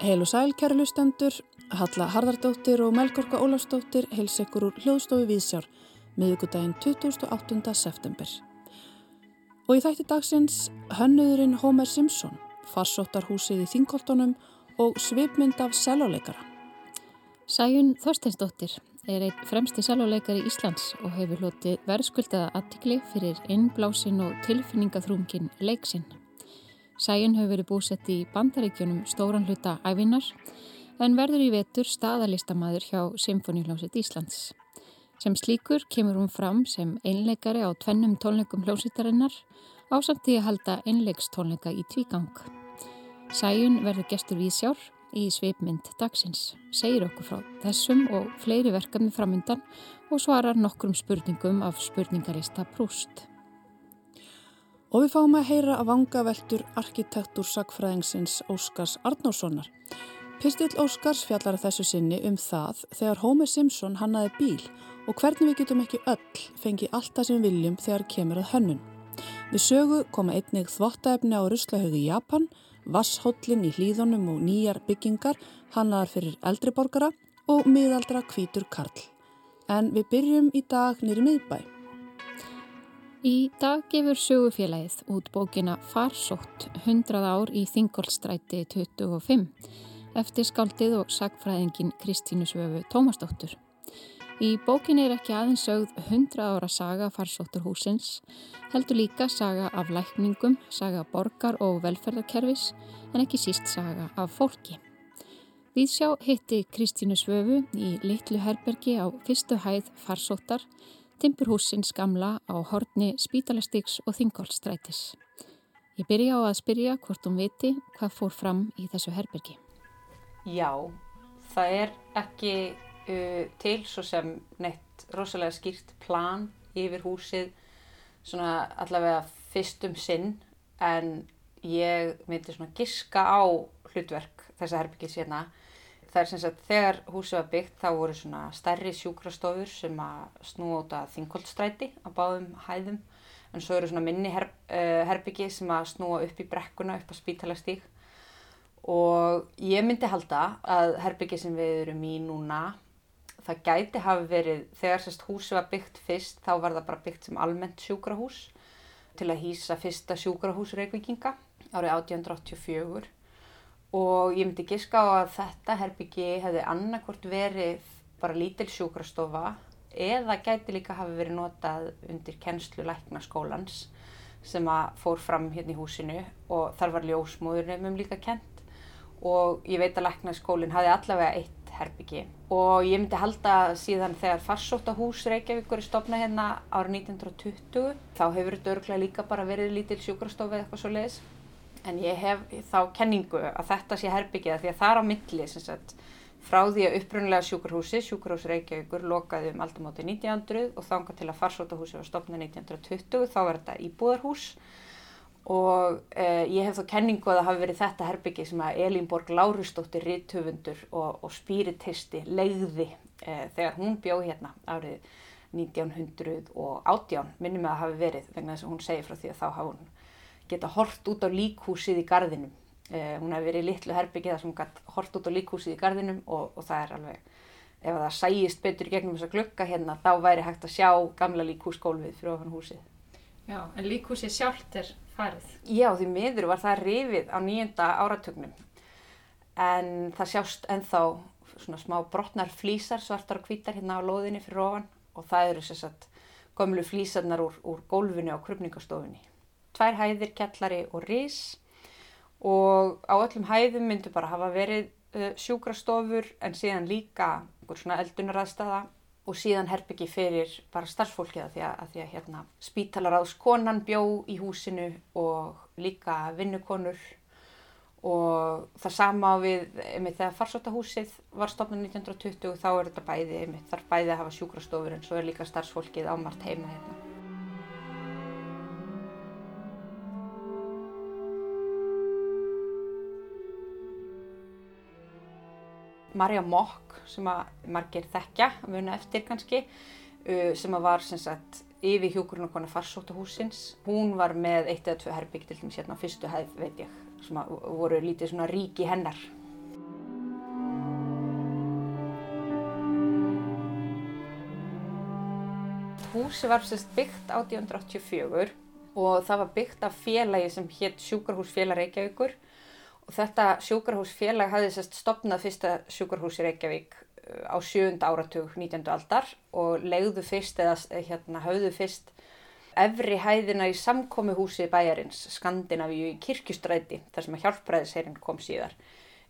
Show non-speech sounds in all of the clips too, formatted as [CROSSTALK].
Heil og sæl, kæru lustendur, Halla Harðardóttir og Melgorka Ólafsdóttir heils ekkur úr hljóðstofu Víðsjár miðugudaginn 28. september. Og í þætti dagsins hönnuðurinn Homer Simpson, farsóttarhúsið í Þingoltonum og svipmynd af seluleikara. Sæjun Þorsteinsdóttir er einn fremsti seluleikari Íslands og hefur hlotið verðskuldaða aðtikli fyrir innblásin og tilfinningaþrungin leiksinn. Sæjun hefur verið búsett í bandaríkjunum stóran hluta æfinar en verður í vetur staðalistamæður hjá Symfóníuljónsitt Íslands. Sem slíkur kemur hún fram sem einleikari á tvennum tónleikum hljómsittarinnar á samt því að halda einleikstónleika í tvígang. Sæjun verður gestur viðsjár í sveipmynd dagsins, segir okkur frá þessum og fleiri verkefni framundan og svarar nokkrum spurningum af spurningarista Prúst. Og við fáum að heyra að vanga veldur arkitektur sagfræðingsins Óskars Arnórssonar. Pistill Óskars fjallar að þessu sinni um það þegar Homer Simpson hannaði bíl og hvernig við getum ekki öll fengið allt það sem viljum þegar kemur að hönnun. Við sögu koma einnig þvottaefni á Ruslahauðu í Japan, vasshóllin í hlýðunum og nýjar byggingar hannaðar fyrir eldriborgara og miðaldra kvítur Karl. En við byrjum í dag nýri miðbæ. Í dag gefur sögufélagið út bókina Farsótt 100 ár í Þingolstræti 25 eftir skáldið og sagfræðingin Kristínu Svöfu Tómasdóttur. Í bókin er ekki aðeins sögð 100 ára saga Farsótturhúsins, heldur líka saga af lækningum, saga borgar og velferðarkerfis en ekki síst saga af fólki. Viðsjá hitti Kristínu Svöfu í litlu herbergi á fyrstu hæð Farsóttar Timpurhúsins gamla á horni Spítalastiks og Þingolstrætis. Ég byrja á að spyrja hvort hún viti hvað fór fram í þessu herbergi. Já, það er ekki uh, til svo sem neitt rosalega skýrt plan yfir húsið svona allavega fyrstum sinn en ég myndi svona giska á hlutverk þessa herbyggis hérna það er sem sagt þegar húsið var byggt þá voru svona stærri sjúkrastofur sem að snúa út að þingoltstræti á báðum hæðum. En svo eru svona minni her, uh, herbyggi sem að snúa upp í brekkuna upp á spítalastík og ég myndi halda að herbyggi sem við erum í núna það gæti hafi verið þegar sérst húsið var byggt fyrst þá var það bara byggt sem almennt sjúkrahús til að hýsa fyrsta sjúkrahús reykvikinga árið 1884 og ég myndi giska á að þetta herbyggi hefði annarkort verið bara lítil sjúkrastofa eða gæti líka hafi verið notað undir kennslu læknaskólans sem að fór fram hérna í húsinu og þar var ljósmóðurnefnum líka kent og ég veit að læknaskólinn hafi allavega eitt herbyggi og ég myndi halda síðan þegar farsóttahús Reykjavíkur er stopnað hérna árið 1920 þá hefur þetta örglega líka bara verið lítil sjúkrastofa eða eitthvað svo leiðis en ég hef þá kenningu að þetta sé herbyggja því að það er á milli sagt, frá því að upprunlega sjúkurhúsi, sjúkurhús Reykjavíkur lokaði um aldamáti 1900 og þánga til að farsótahúsi var stopnað 1920 þá var þetta íbúðarhús. Og eh, ég hef þá kenningu að það hafi verið þetta herbyggi sem að Elínborg Lárustóttir Ritthöfundur og, og spíritisti leiði eh, þegar hún bjóð hérna árið 1918 minnum að það hafi verið vegna þess að hún segi frá því að þá hafa hún geta hort út á líkhúsið í gardinum. Eh, hún hefði verið í litlu herbyggi þar sem hún gæti hort út á líkhúsið í gardinum og, og það er alveg, ef það sæjist betur gegnum þessa glukka hérna, þá væri hægt að sjá gamla líkhúsgólfið fyrir ofan húsið. Já, en líkhúsið sjálft er farið? Já, því miður var það rifið á nýjönda áratögnum. En það sjást enþá svona smá brotnar flýsar, svartar og hvítar hérna á loðinni fyrir ofan og það eru sérstaklega gömlu flýsarnar úr, úr gólfinu á krupningastofinni tvær hæðir, kjallari og rís og á öllum hæðum myndu bara hafa verið uh, sjúkrastofur en síðan líka einhver svona eldunaraðstæða og síðan herbyggi fyrir bara starfsfólkiða því að, að, því að hérna, spítalaráðskonan bjó í húsinu og líka vinnukonur og það sama við einmitt þegar farsóttahúsið var stopnað 1920 þá er þetta bæði einmitt þarf bæði að hafa sjúkrastofur en svo er líka starfsfólkið ámart heima hérna. Marja Mokk sem að margir þekkja, muna eftir kannski, uh, sem að var sem sagt yfir hjúkurinn og farsóttahúsins. Hún var með eitt eða tvö herbygg til dæmis hérna á fyrstu hæð veit ég sem að voru lítið svona ríki hennar. Húsi var sérst byggt 1884 og það var byggt af félagi sem hétt Sjúkarhúsfélag Reykjavíkur og þetta sjúkarhúsfélag hafði sérst stopnað fyrsta sjúkarhús í Reykjavík uh, á sjönda áratug 19. aldar og legðu fyrst eða hérna hafðu fyrst efri hæðina í samkomiðhúsi bæjarins Skandinavíu í kirkustræti þar sem að hjálpræðisherinn kom síðar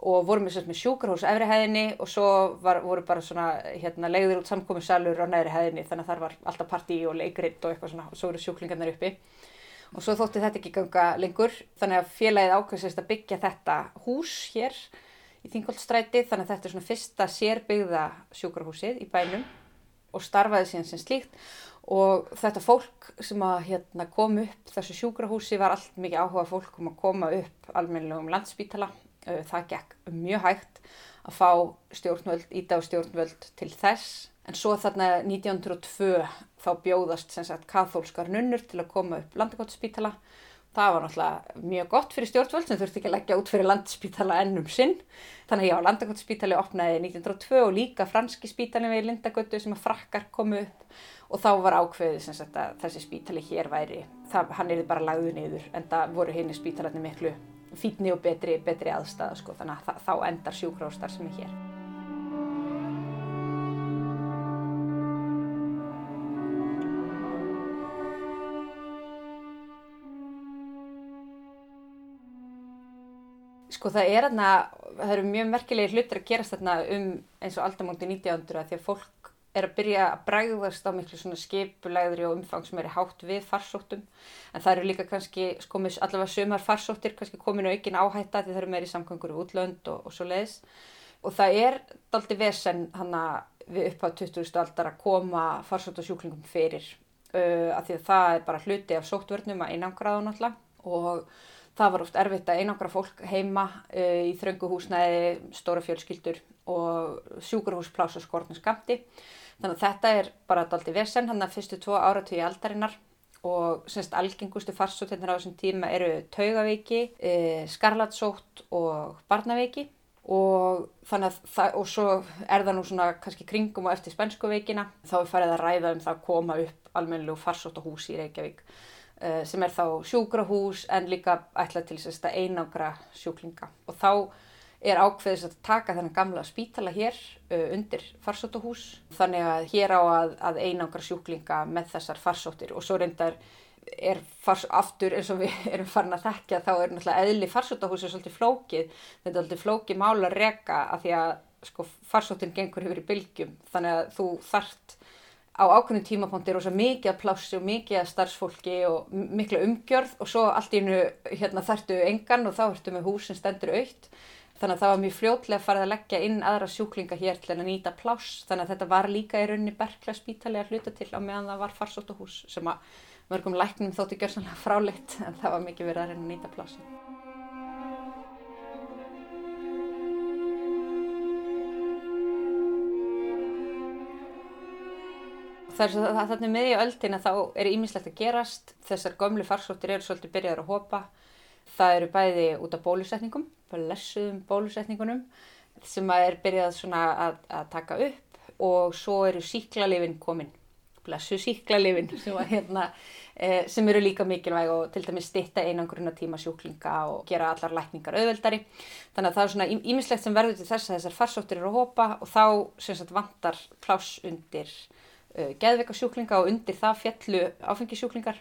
og vorum við með sjúkarhús efri hæðinni og svo var, voru bara svona hérna, leiður út samkomiðsalur á næri hæðinni þannig að þar var alltaf partí og leikritt og eitthvað svona og svo eru sjúklingarnir uppi og svo þótti þetta ekki ganga lengur. Þannig að félagið ákveðsist að byggja þetta hús hér í Þingoltstræti þannig að þetta er svona fyrsta sérbyggða sjúkarhúsið í bænum og starfaði síðan sem slíkt. Og þetta fólk sem að hérna, kom upp þessu sjúkrahúsi var allt mikið áhuga fólk um að koma upp almennilegum landsbítala það gekk mjög hægt að fá stjórnvöld, íta á stjórnvöld til þess en svo þarna 1902 þá bjóðast sem sagt kathólskar nunnur til að koma upp landakotspítala. Það var náttúrulega mjög gott fyrir stjórnvöld sem þurfti ekki að leggja út fyrir landspítala ennum sinn. Þannig að já, landakotspítali opnaði 1902 og líka franski spítali við Lindagötu sem að frakkar komu upp. Og þá var ákveðið sem sagt að þessi spítali hér væri, það, hann er bara lagðu niður en það voru henni spítalarnir miklu fítni og betri, betri aðstæða sko, þannig að þá endar sjúkrástar sem er hér. Sko það er aðna, það eru mjög merkilegi hlutir að gerast þarna um eins og aldamóndi 1900 því að fólk er að byrja að bræðast á miklu svona skipulegðri og umfang sem er hátt við farsóttum en það eru líka kannski sko allavega sömar farsóttir kannski kominu aukin áhætta því það eru meiri samkvöngur í útlönd og, og svo leiðis og það er daldi vesen hann að við upp á 20. aldar að koma farsóttasjúklingum fyrir uh, af því að það er bara hluti af sóttvörnum að einangraða náttúrulega og það var oft erfitt að einangra fólk heima uh, í þrönguhúsnæði, stóra fjölskyldur og sjúkurhúsplása skortnum skamti Þannig að þetta er bara daldi vesen, hann að fyrstu tvo áratöyu aldarinnar og semst algengustu farsóttirnir á þessum tíma eru taugaveiki, e, skarlatsótt og barnaveiki. Og þannig að það, og svo er það nú svona kannski kringum og eftir spænsku veikina þá er farið að ræða um það að koma upp almennileg farsóttahús í Reykjavík sem er þá sjúkrahús en líka ætla til þess að einangra sjúklinga. Og þá er ákveðis að taka þennan gamla spítala hér uh, undir farsóttahús. Þannig að hér á að, að einangra sjúklinga með þessar farsóttir. Og svo reyndar er fars, aftur eins og við [LAUGHS] erum farin að þekkja þá er náttúrulega eðli farsóttahús svolítið flókið, þetta er svolítið flókið mála að reka af því að sko, farsóttin gengur yfir í bylgjum. Þannig að þú þart á ákveðnum tímapunkti rosa mikið að plássi og mikið að starfsfólki og mikla umgjörð og svo allt í hennu hérna, þartu engan og þá ertu með hús sem stendur aukt Þannig að það var mjög fljótlega farið að leggja inn aðra sjúklinga hér til að nýta pláss. Þannig að þetta var líka í rauninni bergla spítali að hluta til á meðan það var farsóttuhús sem að mörgum læknum þótti gjörsanlega fráleitt en það var mikið verið að reyna að nýta plássi. Er þannig með í öldin að þá er ímislegt að gerast. Þessar gömlu farsóttir eru svolítið byrjaður að hopa. Það eru bæði út af bólusetningum lessuðum bólusetningunum sem að er byrjað að, að taka upp og svo eru síklarlifin komin blessu síklarlifin [LAUGHS] sem, hérna, e, sem eru líka mikilvæg og til dæmis stitta einangruna tíma sjúklinga og gera allar lækningar auðveldari þannig að það er svona ímislegt sem verður til þess að þessar farsóttir eru að hopa og þá sagt, vantar pláss undir geðveikasjúklinga og undir það fjallu áfengisjúklingar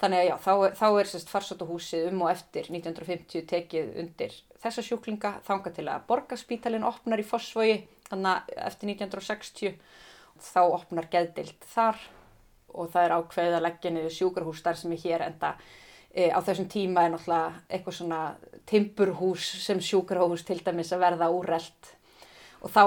Þannig að já, þá, þá er sérst farsótahúsið um og eftir 1950 tekið undir þessa sjúklinga þanga til að borgarspítalinn opnar í Fossvogi þannig eftir 1960 þá opnar geðdild þar og það er ákveðið að leggja niður sjúkarhús þar sem er hér enda e, á þessum tíma er náttúrulega eitthvað svona timpurhús sem sjúkarhús til dæmis að verða úrreld og þá,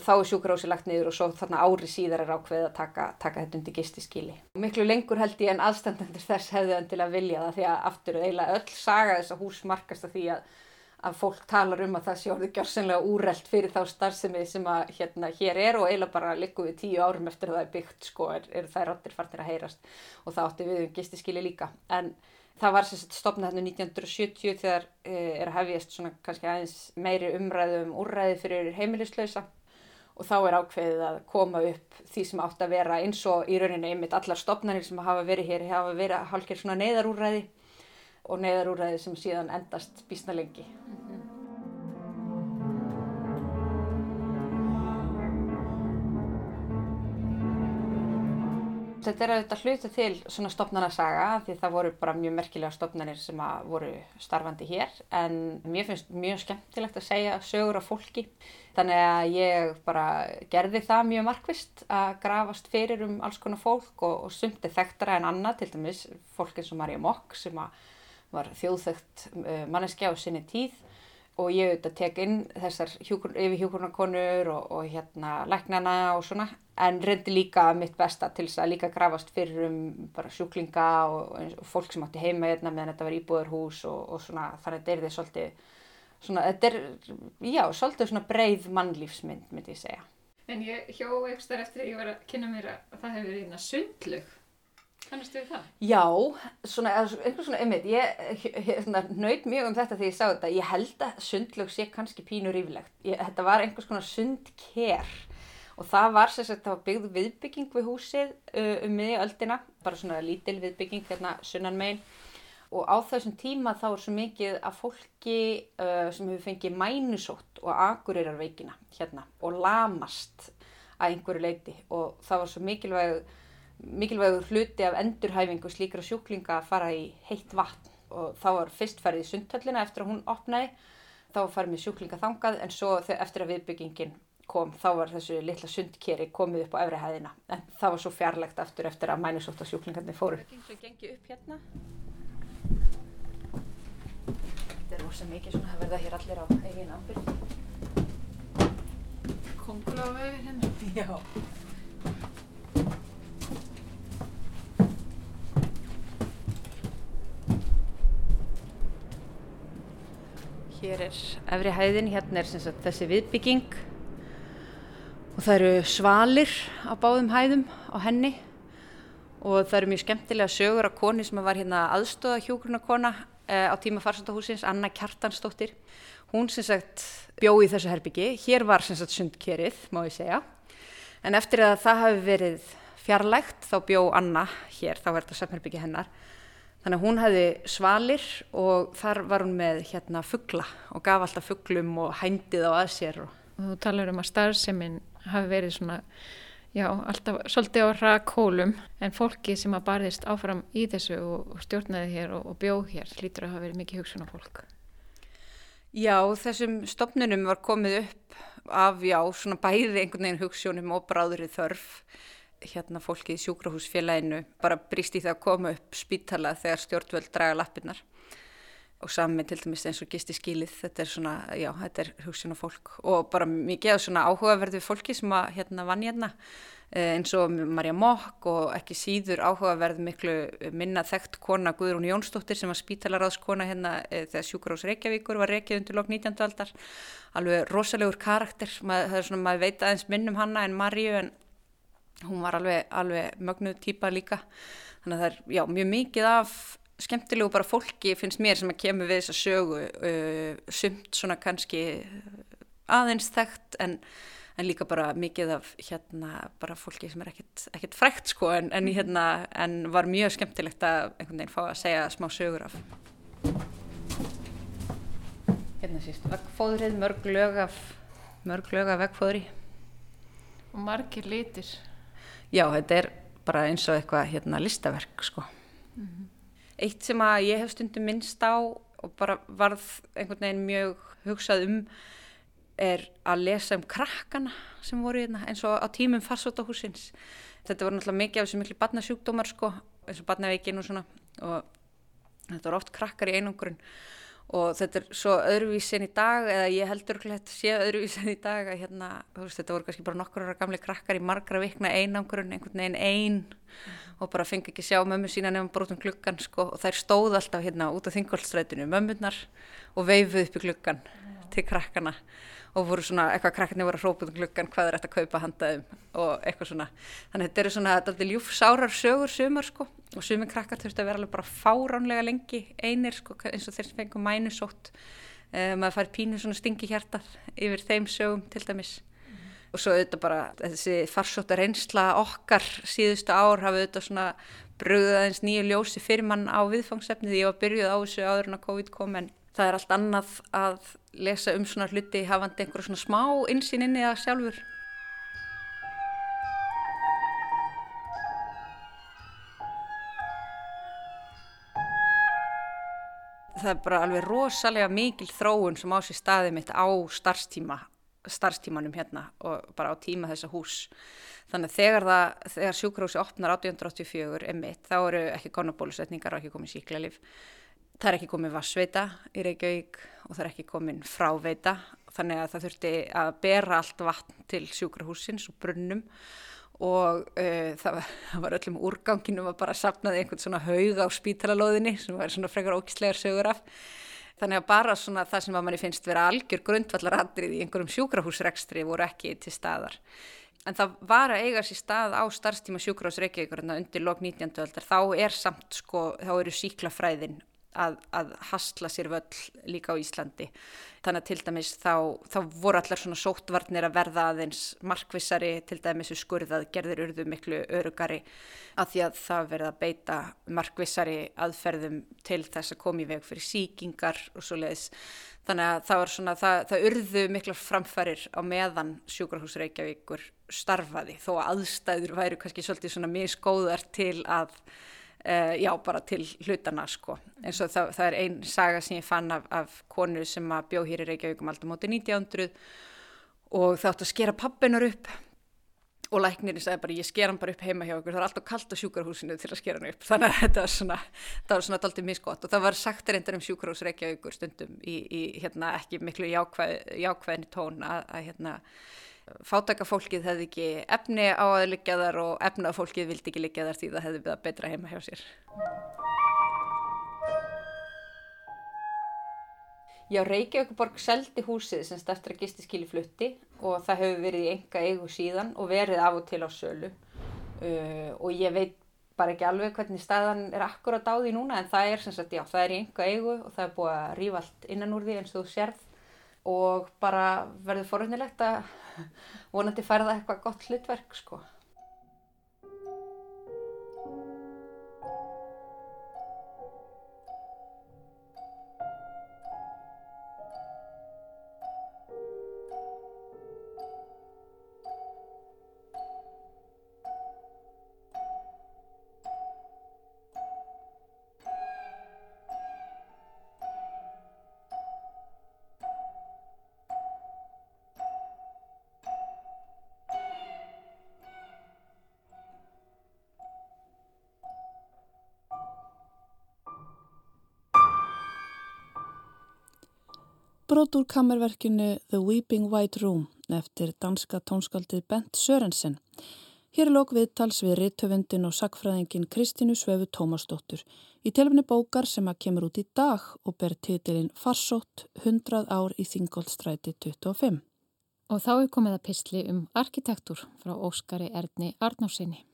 þá er sjúkarósi lagt niður og svo þarna ári síðar er ákveðið að taka, taka þetta undir gistiskíli. Miklu lengur held ég en aðstandendur þess hefðu enn til að vilja það því að aftur eiginlega öll saga þess að hús markast að því að, að fólk talar um að það sé orðið gjörsenlega úrelt fyrir þá starfsemi sem að hérna hér er og eiginlega bara liggum við tíu árum eftir að það er byggt sko er, er það ráttir fartir að heyrast og það átti við um gistiskili líka. En það var sérst stopnað hérna 1970 þegar e, er að hefjast svona kannski aðeins meiri umræðu um úrræði fyrir heimilislausa og þá er ákveðið að koma upp því sem átt að vera eins og í rauninni einmitt allar stopnarnir sem hafa verið hér hafa verið hálfgerð svona neyðarúrræði og neyðarúræði sem síðan endast bísna lengi. Þetta er auðvitað hluti til svona stopnarnasaga því það voru bara mjög merkilega stopnarnir sem voru starfandi hér en mér finnst mjög skemmtilegt að segja sögur af fólki þannig að ég bara gerði það mjög markvist að grafast fyrir um alls konar fólk og, og sumti þekktara en annað til dæmis fólk eins og Marja Mokk sem að var þjóðþögt uh, manneskja á sinni tíð og ég auðvitað tek inn þessar hjúkur, yfir hjúkurnakonur og, og hérna læknana og svona en reyndi líka mitt besta til þess að líka grafast fyrir um bara sjúklinga og, og fólk sem átti heima hérna meðan þetta var íbúðarhús og, og svona þar þetta er því svolítið svona, þetta er, já, svolítið svona breið mannlífsmynd myndi ég segja. En ég hjó eitthvað eftir að ég var að kynna mér að það hefur verið einna sundlug Kannastu þið það? Já, svona, einhvers svona ymmið, ég nöyt mjög um þetta þegar ég sá þetta. Ég held að sundlög sé kannski pínur yfirlegt. Þetta var einhvers konar sundker og það var sem sagt, það var byggð viðbygging við húsið uh, um miðjöldina, bara svona lítil viðbygging hérna sunnan megin og á þessum tíma þá er svo mikið að fólki uh, sem hefur fengið mænusótt og agurirarveikina hérna og lamast að einhverju leiti og það var svo mikilvæg mikilvægur hluti af endurhæfingu slíkra sjúklinga að fara í heitt vatn og þá var fyrst ferðið í sundhöllina eftir að hún opnaði þá farið með sjúklinga þangað en svo eftir að viðbyggingin kom þá var þessu litla sundkeri komið upp á efri hæðina en það var svo fjarlægt aftur eftir að mænusótt á sjúklingarnir fóru. Það gengi upp hérna. Þetta er ósað mikið svona að verða hér allir á eigin ábyrg. Kongula á vefið hérna. Já. Hér er efri hæðin, hérna er sagt, þessi viðbygging. Og það eru svalir á báðum hæðum á henni. Og það eru mjög skemmtilega sögur af koni sem var hérna aðstóða hjógrunarkona eh, á tíma farsandahúsins, Anna Kjartansdóttir. Hún sem sagt bjó í þessu herbyggi, hér var sem sagt sundkerið má ég segja, en eftir að það hafi verið fjarlægt þá bjó Anna hér, þá verður þetta samherbyggi hennar Þannig að hún hefði svalir og þar var hún með hérna fuggla og gaf alltaf fugglum og hændið á að sér. Og þú talar um að starfseminn hafi verið svona, já, alltaf svolítið á rakólum en fólki sem að barðist áfram í þessu og stjórnaði hér og, og bjóð hér lítur að hafa verið mikið hugsun á fólk. Já, þessum stopnunum var komið upp af, já, svona bæði einhvern veginn hugsunum og bráðurinn þörf hérna fólki í sjúkrahúsfélaginu bara brýst í það að koma upp spítala þegar stjórnvöld draga lappinnar og sami til dæmis eins og gisti skílið þetta er svona, já, þetta er hugsun og fólk. Og bara mikið af svona áhugaverðu fólki sem að hérna vann hérna. Eh, eins og Marja Mokk og ekki síður áhugaverð miklu minna þekkt kona Guðrún Jónsdóttir sem var spítalaráðskona hérna e, þegar sjúkrahús Reykjavíkur var reykjað undir lok 19. aldar. Alveg rosalegur karakter, Mað, það er svona maður veit aðeins minnum hanna en Marju en hún var alveg, alveg mögnuð týpa líka. Þannig að það er já, mjög mikið af skemmtilegu bara fólki finnst mér sem að kemur við þessa sögu uh, sumt svona kannski aðeins þekkt en, en líka bara mikið af hérna bara fólki sem er ekkert, ekkert frækt sko en, en, hérna, en var mjög skemmtilegt að einhvern veginn fá að segja smá sögur af. Hérna síst vekkfóðrið, mörg lög af mörg lög af vekkfóðri og margir litir já, þetta er bara eins og eitthvað hérna listaverk sko. Mm -hmm. Eitt sem að ég hef stundum minnst á og bara varð einhvern veginn mjög hugsað um er að lesa um krakkana sem voru hérna eins og á tímum farsótahúsins. Þetta voru náttúrulega mikið af þessu miklu barnasjúkdómar sko, eins og barnaveikin og svona og þetta voru oft krakkar í einungurinn og þetta er svo öðruvísin í dag eða ég heldur ekki að sé öðruvísin í dag að hérna, veist, þetta voru kannski bara nokkur ára gamli krakkar í margra vikna einangurinn, einhvern veginn einn og bara fengi ekki sjá mömmu sína nefnum brotum klukkan sko og þær stóð alltaf hérna út á þingolstrætinu mömmunar og veifuð upp í klukkan. Til krakkana og voru svona, eitthvað krakkarnir voru að hrópa um klukkan hvað er þetta að kaupa handaðum og eitthvað svona. Þannig að þetta eru svona, þetta er ljúfsárar sögur sumar sko og sumir krakkar þurfti að vera alveg bara fáránlega lengi einir sko eins og þeir sem fengum mænusótt. Um, maður fær pínu svona stingi hjartar yfir þeim sögum til dæmis. Mm -hmm. og svo auðvitað bara þessi farsóttar reynsla okkar síðustu ár hafa auðvitað svona bröðuð aðeins nýju ljósi fyrir mann á viðfangsefnið. Ég var byrjuð á þessu áður en að COVID kom en það er allt annað að lesa um svona hluti hafandi einhverja svona smá insýn inn í það sjálfur. Það er bara alveg rosalega mikil þróun sem á sér staðið mitt á starfstíma, starfstímanum hérna og bara á tíma þessa hús. Þannig að þegar, þegar sjúkrahúsi opnar 1884 er mitt, þá eru ekki konabólusetningar og ekki komið síklarlif það er ekki komin vassveita í Reykjavík og það er ekki komin fráveita þannig að það þurfti að bera allt vatn til sjúkrahúsins og brunnum og uh, það, var, það var öllum úrganginum að bara sapnaði einhvern svona haug á spítalalóðinni sem var svona frekar ókislegar sögur af þannig að bara svona það sem að manni finnst vera algjör grundvallar andrið í einhverjum sjúkrahúsrekstri voru ekki til staðar en það var að eiga sér stað á starfstíma sjúkrahúsreikjavíkur undir lok 19. öldar þá er samt sko, þá eru síklafræðin að, að hasla sér völl líka á Íslandi. Þannig að til dæmis þá, þá voru allar svona sóttvarnir að verða aðeins markvissari, til dæmis skurðað gerðir urðu miklu örugari að því að það verða að beita markvissari aðferðum til þess að komi veg fyrir síkingar og svo leiðis. Þannig að það svona, það, það urðu miklar framfærir á meðan sjúkrahús Reykjavíkur starfaði þó að aðstæður væru kannski svolítið svona miskóðar til að Uh, já, bara til hlutana sko. eins og það, það er einn saga sem ég fann af, af konu sem að bjó hér í Reykjavík um alltaf móti 1900 og það átt að skera pappinar upp og læknirinn sagði bara ég sker hann bara upp heima hjá okkur, það er alltaf kallt á sjúkarhúsinu til að skera hann upp, [LAUGHS] þannig að þetta var svona það var svona alltaf misgótt og það var sagt reyndar um sjúkarhús Reykjavíkur stundum í, í hérna ekki miklu jákvæð, jákvæðni tón að, að hérna fátakafólkið hefði ekki efni á að liggja þar og efnafólkið vildi ekki liggja þar því það hefði við að betra heima hjá sér. Já, Reykjavíkuborg seldi húsið sem starftra gistiskíli flutti og það hefur verið í enga eigu síðan og verið af og til á sölu uh, og ég veit bara ekki alveg hvernig staðan er akkurat á því núna en það er sem sagt, já, það er í enga eigu og það er búið að rífa allt innan úr því eins og þú sérð og bara verður forunilegt að vonandi færða eitthvað gott hlutverk sko. Brot úr kammerverkinu The Weeping White Room eftir danska tónskaldið Bent Sörensen. Hér er lók viðtals við rittöfundin og sakfræðingin Kristínu Svöfu Tómasdóttur í telefni bókar sem að kemur út í dag og ber titilinn Farsótt 100 ár í Þingóldstræti 25. Og þá er komið að pysli um arkitektur frá Óskari Erni Arnársinni.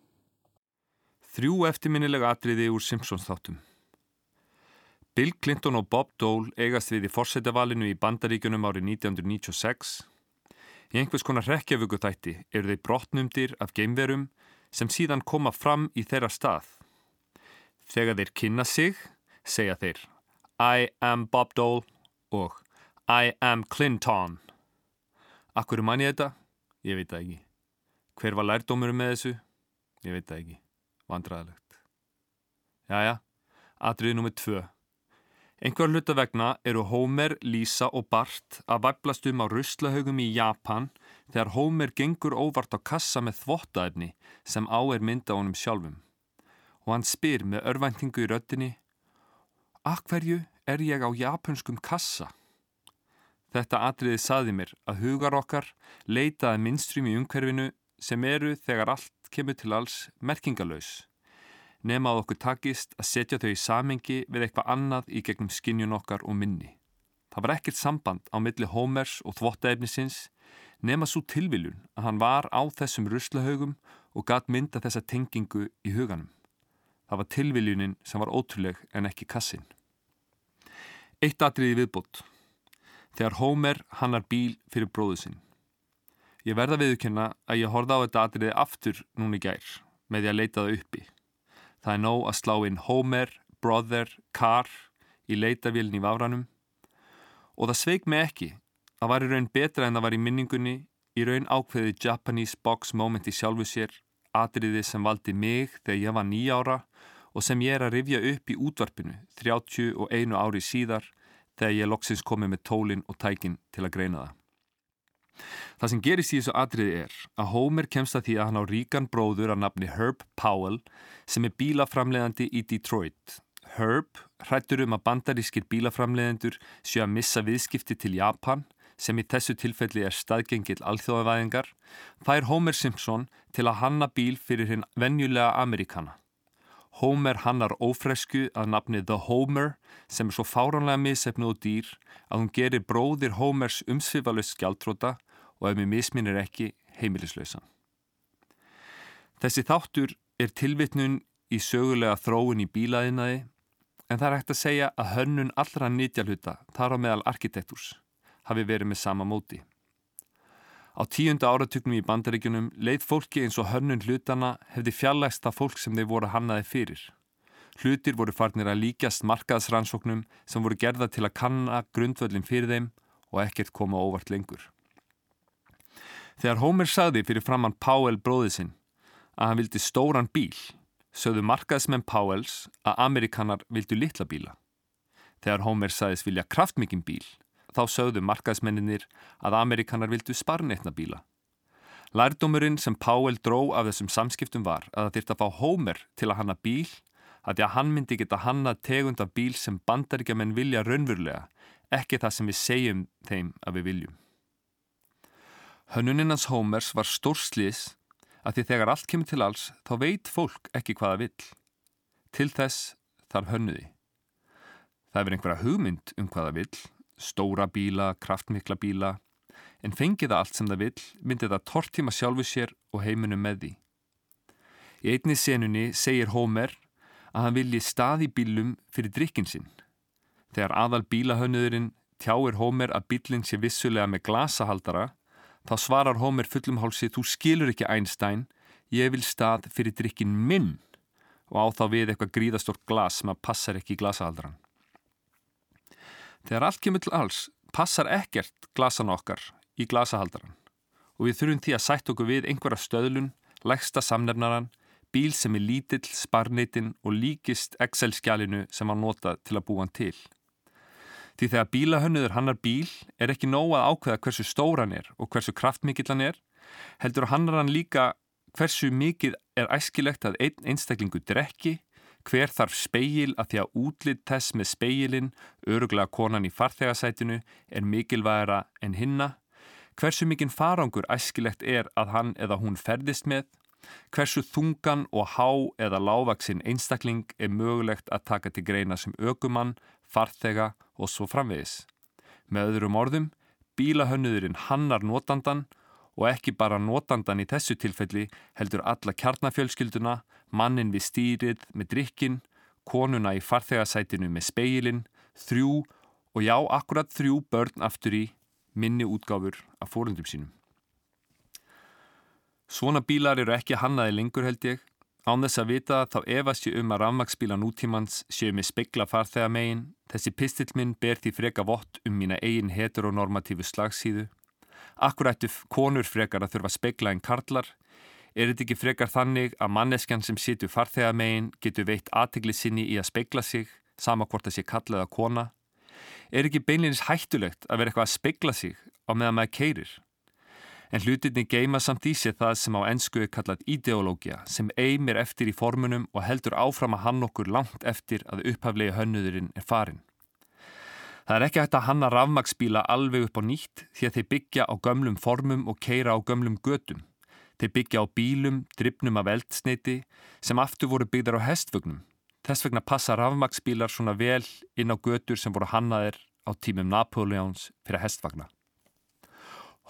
Þrjú eftirminnilega atriði úr Simpsons þáttum. Bill Clinton og Bob Dole eigast við í fórsetavalinu í Bandaríkunum árið 1996. Í einhvers konar rekjavögutætti eru þeir brotnumdir af geimverum sem síðan koma fram í þeirra stað. Þegar þeir kynna sig, segja þeir I am Bob Dole og I am Clinton. Akkur er mann ég þetta? Ég veit það ekki. Hver var lærdómurum með þessu? Ég veit það ekki. Vandræðilegt. Jæja, atriðið nummið tvö. Einhver hluta vegna eru Homer, Lisa og Bart að væplast um á ruslahaugum í Japan þegar Homer gengur óvart á kassa með þvottaefni sem á er mynda honum sjálfum. Og hann spyr með örvæntingu í röttinni Akverju er ég á japanskum kassa? Þetta atriði saði mér að hugar okkar leitaði minnstrým í umhverfinu sem eru þegar allt kemur til alls merkingalös. Nefn að okkur takist að setja þau í samengi við eitthvað annað í gegnum skinnjun okkar og minni. Það var ekkert samband á milli Hómers og þvottaefnisins nema svo tilviljun að hann var á þessum ruslahaugum og gatt mynda þessa tengingu í huganum. Það var tilviljunin sem var ótrúleg en ekki kassin. Eitt atriði viðbútt. Þegar Hómer hannar bíl fyrir bróðu sinn. Ég verða viðkjöna að ég horfa á þetta atriði aftur núni gær með því að leita það uppi. Það er nóg að slá inn Homer, Brother, Car í leitavílinn í Vafranum og það sveik mig ekki að var í raun betra en það var í minningunni í raun ákveði Japanese box moment í sjálfu sér atriði sem valdi mig þegar ég var nýjára og sem ég er að rifja upp í útvarpinu 31 ári síðar þegar ég loksins komið með tólinn og tækin til að greina það. Það sem gerist í þessu atriði er að Homer kemst að því að hann á ríkan bróður að nafni Herb Powell sem er bílaframleðandi í Detroit. Herb hrættur um að bandarískir bílaframleðendur séu að missa viðskipti til Japan sem í þessu tilfelli er staðgengil alþjóðavæðingar, fær Homer Simpson til að hanna bíl fyrir hinn venjulega Amerikana. Homer hannar ófresku að nafni The Homer sem er svo fáránlega misefnu og dýr að hún gerir bróðir Homers umsvifalust skjáltróta og ef mér misminir ekki heimilislausan. Þessi þáttur er tilvitnun í sögulega þróun í bílaðinaði en það er hægt að segja að hönnun allra nýtjalhuta þar á meðal arkitektúrs hafi verið með sama móti. Á tíunda áratugnum í bandaríkunum leið fólki eins og hönnun hlutana hefði fjallægst það fólk sem þeir voru hannaði fyrir. Hlutir voru farnir að líkjast markaðsrannsóknum sem voru gerða til að kanna grundvöldin fyrir þeim og ekkert koma óvart lengur. Þegar Homer sagði fyrir framann Powell bróðið sinn að hann vildi stóran bíl, sögðu markaðsmenn Powells að Amerikanar vildu litla bíla. Þegar Homer sagðist vilja kraftmikinn bíl, þá sögðu markaðsmenninir að Amerikanar vildu sparnetna bíla. Lærdómurinn sem Powell dró af þessum samskiptum var að það þýrt að fá Homer til að hanna bíl, að því að hann myndi geta hanna tegund af bíl sem bandaríkjaman vilja raunverulega, ekki það sem við segjum þeim að við viljum. Hönnuninans Hómers var stórslis að því þegar allt kemur til alls þá veit fólk ekki hvaða vill. Til þess þarf hönnuði. Það er einhverja hugmynd um hvaða vill, stóra bíla, kraftmikla bíla, en fengið það allt sem það vill myndi það tortíma sjálfu sér og heiminum með því. Í einni senunni segir Hómer að hann vilji staði bílum fyrir drikkin sinn. Þegar aðal bílahönnuðurinn tjáir Hómer að bílinn sé vissulega með glasahaldara Þá svarar Homer fullum hálsi, þú skilur ekki Einstein, ég vil stað fyrir drikkin minn og á þá við eitthvað gríðastort glas sem að passar ekki í glasahaldran. Þegar allt kemur til alls, passar ekkert glasan okkar í glasahaldran og við þurfum því að sætt okkur við einhverja stöðlun, lægsta samnefnaran, bíl sem er lítill, sparnitinn og líkist Excel-skjálinu sem var notað til að búa hann til. Því þegar bílahönnuður hannar bíl er ekki nóg að ákveða hversu stóran er og hversu kraftmikill hann er, heldur hannar hann líka hversu mikið er æskilegt að einn einstaklingu drekki, hver þarf speil að því að útlitt þess með speilin, öruglega konan í farþegasætinu, er mikilvægara en hinna, hversu mikinn farangur æskilegt er að hann eða hún ferðist með, hversu þungan og há eða lávaksinn einstakling er mögulegt að taka til greina sem ökumann, farþega og svo framvegis. Með öðrum orðum, bílahönnuðurinn hannar notandan og ekki bara notandan í þessu tilfelli heldur alla kjarnafjölskylduna, mannin við stýrið með drikkin, konuna í farþegasætinu með speilin, þrjú og já, akkurat þrjú börn aftur í minni útgáfur af fórundum sínum. Svona bílar eru ekki hannaði lengur held ég Án þess að vita þá efast ég um að rafmagsbíla nútímans séu með speikla farþega megin, þessi pistill minn ber því freka vott um mína eigin heteronormatífu slagsíðu. Akkur ættu konur frekar að þurfa speikla en karlar? Er þetta ekki frekar þannig að manneskjan sem situr farþega megin getur veitt aðtegli sinni í að speikla sig, sama hvort það sé kalla eða kona? Er ekki beinleginis hættulegt að vera eitthvað að speikla sig á meðan maður keirir? En hlutinni geima samt í sig það sem á ennsku er kallað ideológia sem eigmir eftir í formunum og heldur áfram að hann okkur langt eftir að upphaflega hönnuðurinn er farin. Það er ekki hægt að hanna rafmagsbíla alveg upp á nýtt því að þeir byggja á gömlum formum og keira á gömlum gödum. Þeir byggja á bílum, drifnum af eldsneiti sem aftur voru byggðar á hestvögnum. Þess vegna passa rafmagsbílar svona vel inn á gödur sem voru hannaðir á tímum Napoleons fyrir hestvagna.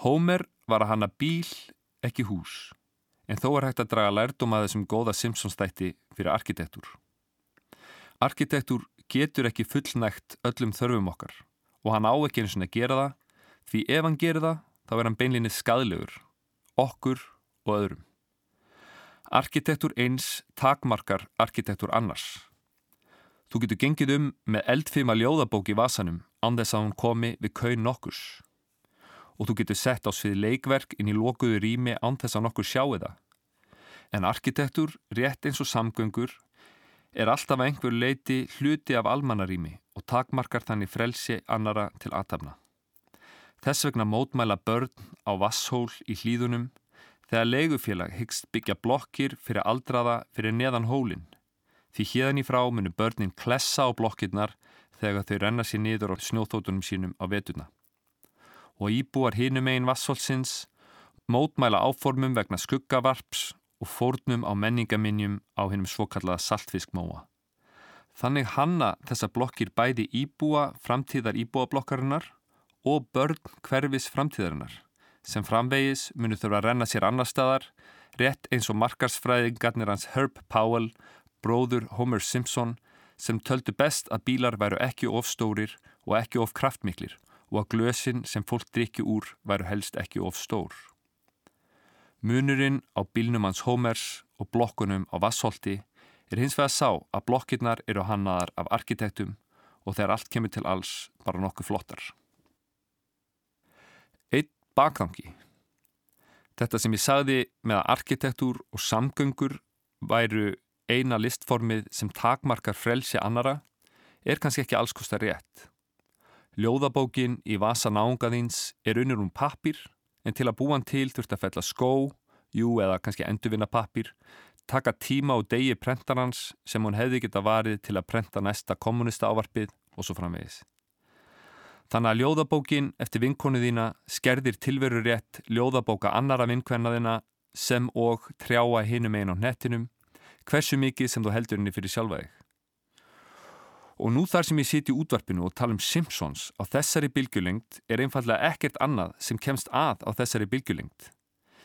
Homer var að hanna bíl, ekki hús, en þó er hægt að draga lærdom að þessum góða Simpsons þætti fyrir arkitektur. Arkitektur getur ekki fullnægt öllum þörfum okkar og hann á ekki eins og að gera það því ef hann gerir það þá er hann beinlinni skadlegur, okkur og öðrum. Arkitektur eins takmarkar arkitektur annars. Þú getur gengið um með eldfima ljóðabók í vasanum án þess að hún komi við kaun nokkurs og þú getur sett á svið leikverk inn í lokuðu rými án þess að nokkur sjáu það. En arkitektur, rétt eins og samgöngur, er alltaf einhver leiti hluti af almannarími og takmarkar þannig frelsi annara til aðtafna. Þess vegna mótmæla börn á vasshól í hlýðunum þegar legufélag hyggst byggja blokkir fyrir aldraða fyrir neðan hólinn. Því hérðan í frá munu börnin klessa á blokkirnar þegar þau renna sér niður á snjóþótunum sínum á vetuna. Og íbúar hinum einn vasshólsins mótmæla áformum vegna skuggavarps og fórnum á menningaminjum á hennum svokallaða saltfiskmóa. Þannig hanna þessa blokkir bæði íbúa framtíðar íbúablokkarinnar og börn hverfis framtíðarinnar sem framvegis munu þurfa að renna sér annar staðar rétt eins og markarsfræðingarnir hans Herb Powell, bróður Homer Simpson sem töldu best að bílar væru ekki of stórir og ekki of kraftmiklir og að glösin sem fólk drikju úr væru helst ekki of stór. Munurinn á bílnum hans Homers og blokkunum á Vassholti er hins vegar sá að blokkirnar eru hannaðar af arkitektum og þegar allt kemur til alls bara nokkuð flottar. Eitt bakgangi. Þetta sem ég sagði með að arkitektur og samgöngur væru eina listformið sem takmarkar frelsi annara er kannski ekki allskosta rétt. Ljóðabókin í Vasa náungaðins er unnur um pappir en til að búa hann til þurft að fella skó, jú eða kannski endurvinna pappir, taka tíma og degi prentarans sem hún hefði geta varið til að prenta næsta kommunista ávarpið og svo framvegis. Þannig að ljóðabókin eftir vinkonu þína skerðir tilveru rétt ljóðabóka annara vinkvennaðina sem og trjáa hinum einn á nettinum, hversu mikið sem þú heldur henni fyrir sjálfaðið. Og nú þar sem ég siti útvarpinu og tala um Simpsons á þessari bylgjulengt er einfallega ekkert annað sem kemst að á þessari bylgjulengt.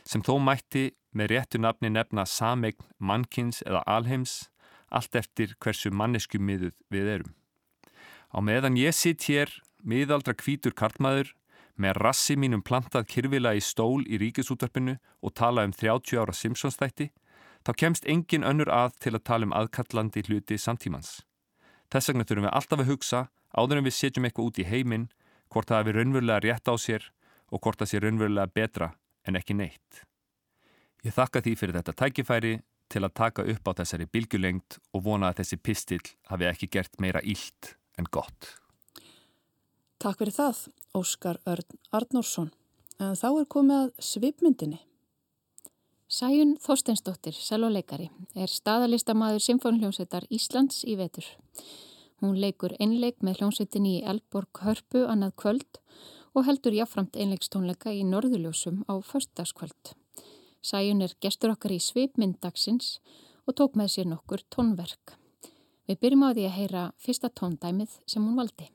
Sem þó mætti með réttu nafni nefna sameign mannkins eða alheims allt eftir hversu mannesku miðuð við erum. Á meðan ég sitt hér, miðaldra kvítur kartmaður, með rassi mínum plantað kyrfila í stól í ríkisútvarpinu og tala um 30 ára Simpsons þætti, þá kemst engin önnur að til að tala um aðkallandi hluti samtímans. Þess vegna þurfum við alltaf að hugsa áður en við setjum eitthvað út í heiminn hvort það hefur raunverulega rétt á sér og hvort það sé raunverulega betra en ekki neitt. Ég þakka því fyrir þetta tækifæri til að taka upp á þessari bilgjulengt og vona að þessi pistill hafi ekki gert meira ílt en gott. Takk fyrir það, Óskar Örn Arnórsson. En þá er komið að svipmyndinni. Sæjun Þorsteinsdóttir, selvoleikari, er staðalistamaður Symfónhljómsveitar Íslands í vetur. Hún leikur einleik með hljómsveitinni í Elborg Hörpu annað kvöld og heldur jáframt einleikstónleika í Norðurljósum á förstaskvöld. Sæjun er gestur okkar í svipmyndagsins og tók með sér nokkur tónverk. Við byrjum á því að heyra fyrsta tóndæmið sem hún valdi.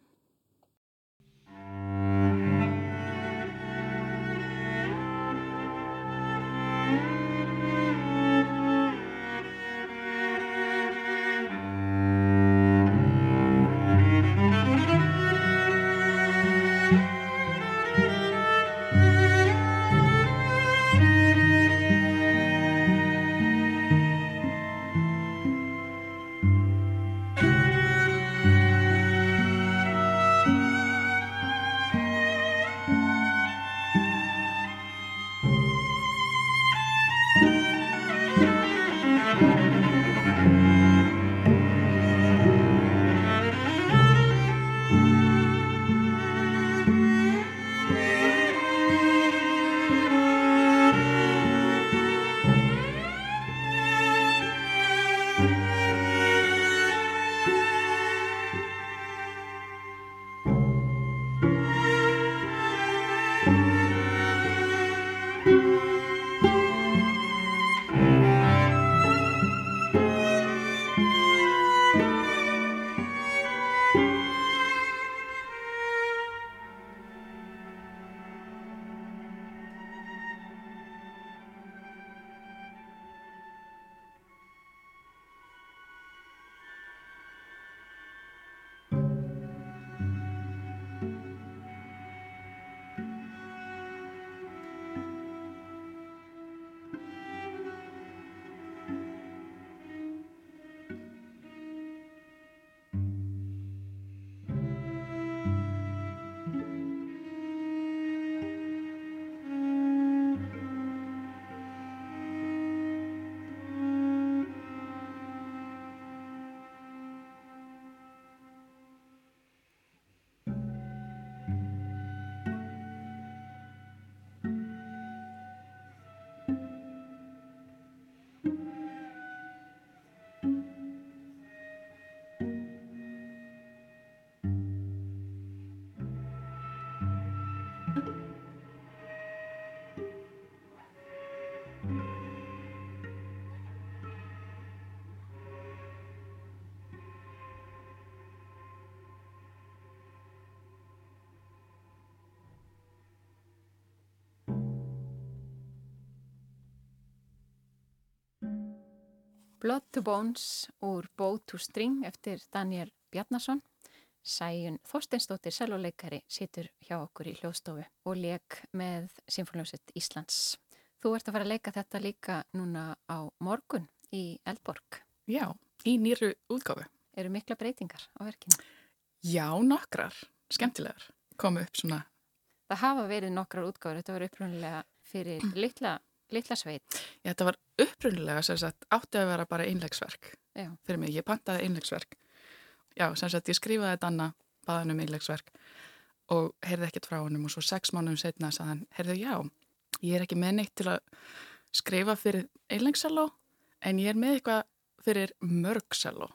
Blood to Bones úr Bow to String eftir Daniel Bjarnason. Sæjun Þorsteinstóttir, selvoleikari, situr hjá okkur í hljóðstofu og leik með Sinfónljóset Íslands. Þú ert að fara að leika þetta líka núna á morgun í Eldborg. Já, í nýru útgáfu. Eru mikla breytingar á verkinu? Já, nokkrar. Skemmtilegar. Komu upp svona. Það hafa verið nokkrar útgáfur. Þetta var upprunnilega fyrir litla, litla sveit. Já, þetta var upprunnilega sem sagt átti að vera bara einlegsverk Já. fyrir mig. Ég pantaði einlegsverk. Já, sem sagt ég skrifaði þetta annað baðan um einlegsverk og heyrði ekkert frá honum og svo sex mánum setna sagði hann, heyrðu já, ég er ekki með neitt til að skrifa fyrir einlegselló en ég er með eitthvað fyrir mörgselló.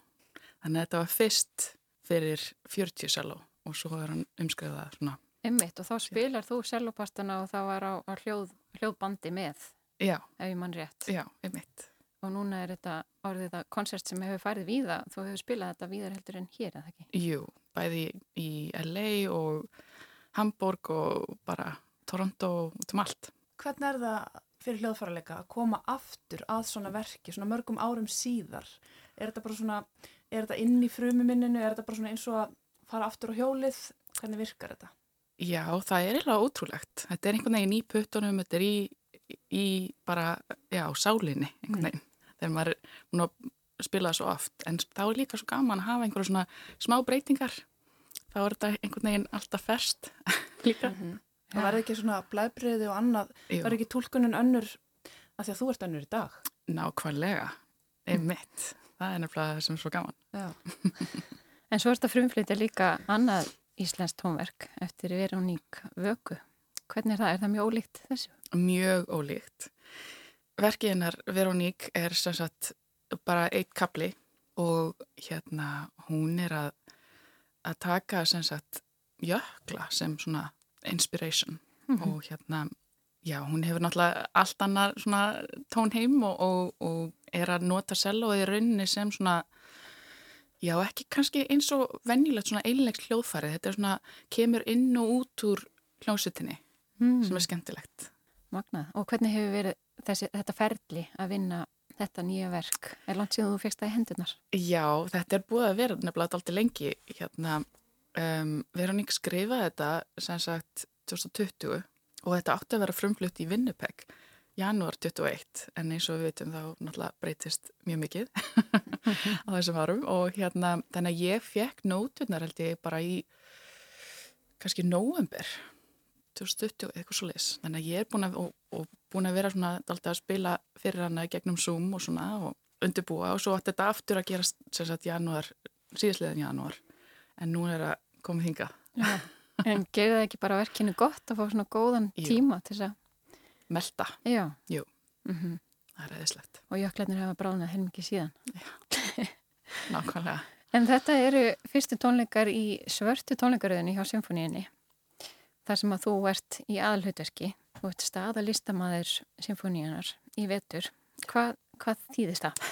Þannig að þetta var fyrst fyrir 40 selló og svo er hann umskriðað svona. Emmitt og þá spilar þú sellopastana og það var á, á hljóð, hljóðbandi með Já, ef ég mann rétt. já, einmitt. Og núna er þetta orðið þetta konsert sem hefur farið víða. Þú hefur spilað þetta víðar heldur en hér, eða ekki? Jú, bæði í LA og Hamburg og bara Toronto og út um allt. Hvernig er það fyrir hljóðfærarleika að koma aftur að svona verki, svona mörgum árum síðar? Er þetta bara svona, er þetta inn í frumuminninu, er þetta bara svona eins og að fara aftur á hjólið? Hvernig virkar þetta? Já, það er eiginlega ótrúlegt. Þetta er einhvern veginn í puttunum, þetta er í, í bara, já, sálinni einhvern veginn. Þegar maður er múin að spila það svo oft. En þá er líka svo gaman að hafa einhverja svona smá breytingar. Þá er þetta einhvern veginn alltaf ferst [LAUGHS] líka. Það verður ekki svona blæðbriði og annað, Jú. verður ekki tólkunin önnur að því að þú ert önnur í dag? Nákvæmlega, einmitt. Það er nefnilega það sem er svo gaman. [LAUGHS] En svo er þetta frumflytja líka annað íslenskt tónverk eftir Veroník Vöku. Hvernig er það? Er það mjög ólíkt þessu? Mjög ólíkt. Verkið hennar Veroník er sem sagt bara eitt kapli og hérna hún er að, að taka sem sagt jökla sem svona inspiration og hérna já hún hefur náttúrulega allt annar svona tónheim og, og, og er að nota sellóið í rauninni sem svona já ekki kannski eins og venjulegt svona einlegs hljóðfærið þetta er svona kemur inn og út úr hljómsutinni Mm. sem er skemmtilegt. Magnað. Og hvernig hefur verið þessi, þetta ferli að vinna þetta nýja verk? Er langt síðan þú fegst það í hendunar? Já, þetta er búið að vera nefnilega alltaf lengi. Hérna, um, Veroník skrifaði þetta sem sagt 2020 og þetta átti að vera frumflutt í Winnipeg janúar 21 en eins og við veitum þá náttúrulega breytist mjög mikið [LAUGHS] á þessum árum og hérna þannig að ég fekk nóturnar held ég bara í kannski nóvember 2020 eitthvað svo leis þannig að ég er búin að, og, og búin að vera svona alltaf að spila fyrir hana gegnum Zoom og svona og undirbúa og svo átti þetta aftur að gera sagt janúar, síðastliðin janúar en nú er það komið hinga Já. En gerði það ekki bara verkinu gott að fá svona góðan Jú. tíma til þess að, melda, já. Mm það er eðislegt Og jöklarnir hafa bráðnað heilmikið síðan. nákvæmlega En þetta eru fyrstu tónleikar í svörtu tónleikaröðinni hjá symfóníinni. Þar sem að þú ert í aðalhutverki. Þú ert staðalistamaður symfóníanar í vetur. Hvað, hvað þýðist það?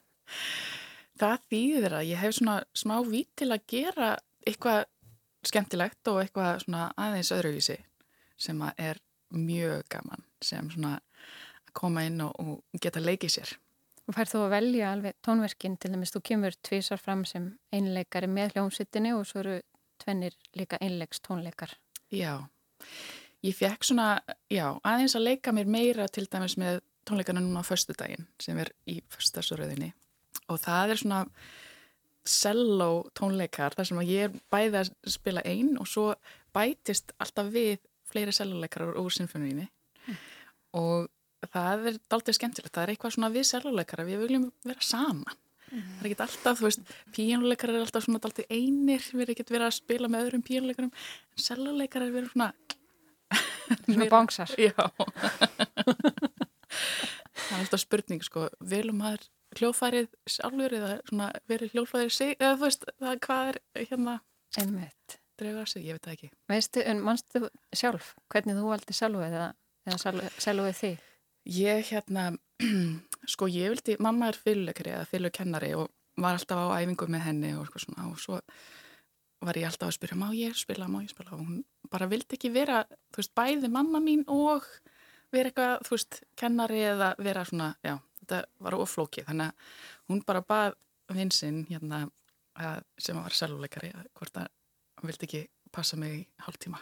[LAUGHS] það þýðir að ég hef svona smá vít til að gera eitthvað skemmtilegt og eitthvað svona aðeins öðruvísi sem að er mjög gaman sem svona að koma inn og, og geta leikið sér Og fær þú að velja alveg tónverkin til dæmis þú kemur tvísar fram sem einleikari með hljómsveitinni og svo eru tvennir líka einleiks tónleikar. Já, ég fekk svona, já, aðeins að leika mér meira til dæmis með tónleikana núna á föstudaginn sem er í föstudagsröðinni. Og það er svona cello tónleikar þar sem að ég er bæði að spila einn og svo bætist alltaf við fleiri celloleikarar úr sinfoníinni og það er daldið skemmtilegt, það er eitthvað svona við celloleikara, við viljum vera saman það er ekki alltaf, þú veist píjónuleikarar er alltaf svona daldið einir við erum ekki verið að spila með öðrum píjónuleikarum en celloleikarar við erum svona [LAUGHS] Svona bánsar. Já [LAUGHS] Það er alltaf spurning sko, vilum maður hljófærið sjálfur eða svona verið hljófærið sig eða þú veist, það hvað er hérna Einmitt. dregur að sig, ég veit það ekki Veistu, en mannstu sjálf hvernig þú valdi sjálfuð eða, eða sjálfuð þig? Ég hérna, [CLEARS THROAT] sko ég vildi, mamma er fyrirleikari eða fyrirleikennari og var alltaf á æfingu með henni og eitthvað svona og svo var ég alltaf að spyrja, má ég spila, má ég spila? Og hún bara vildi ekki vera, þú veist, bæði mamma mín og vera eitthvað, þú veist, kennari eða vera svona, já, þetta var oflókið, þannig að hún bara bað vinsinn hérna að, sem var selvuleikari hvort að hann vildi ekki passa mig í hálf tíma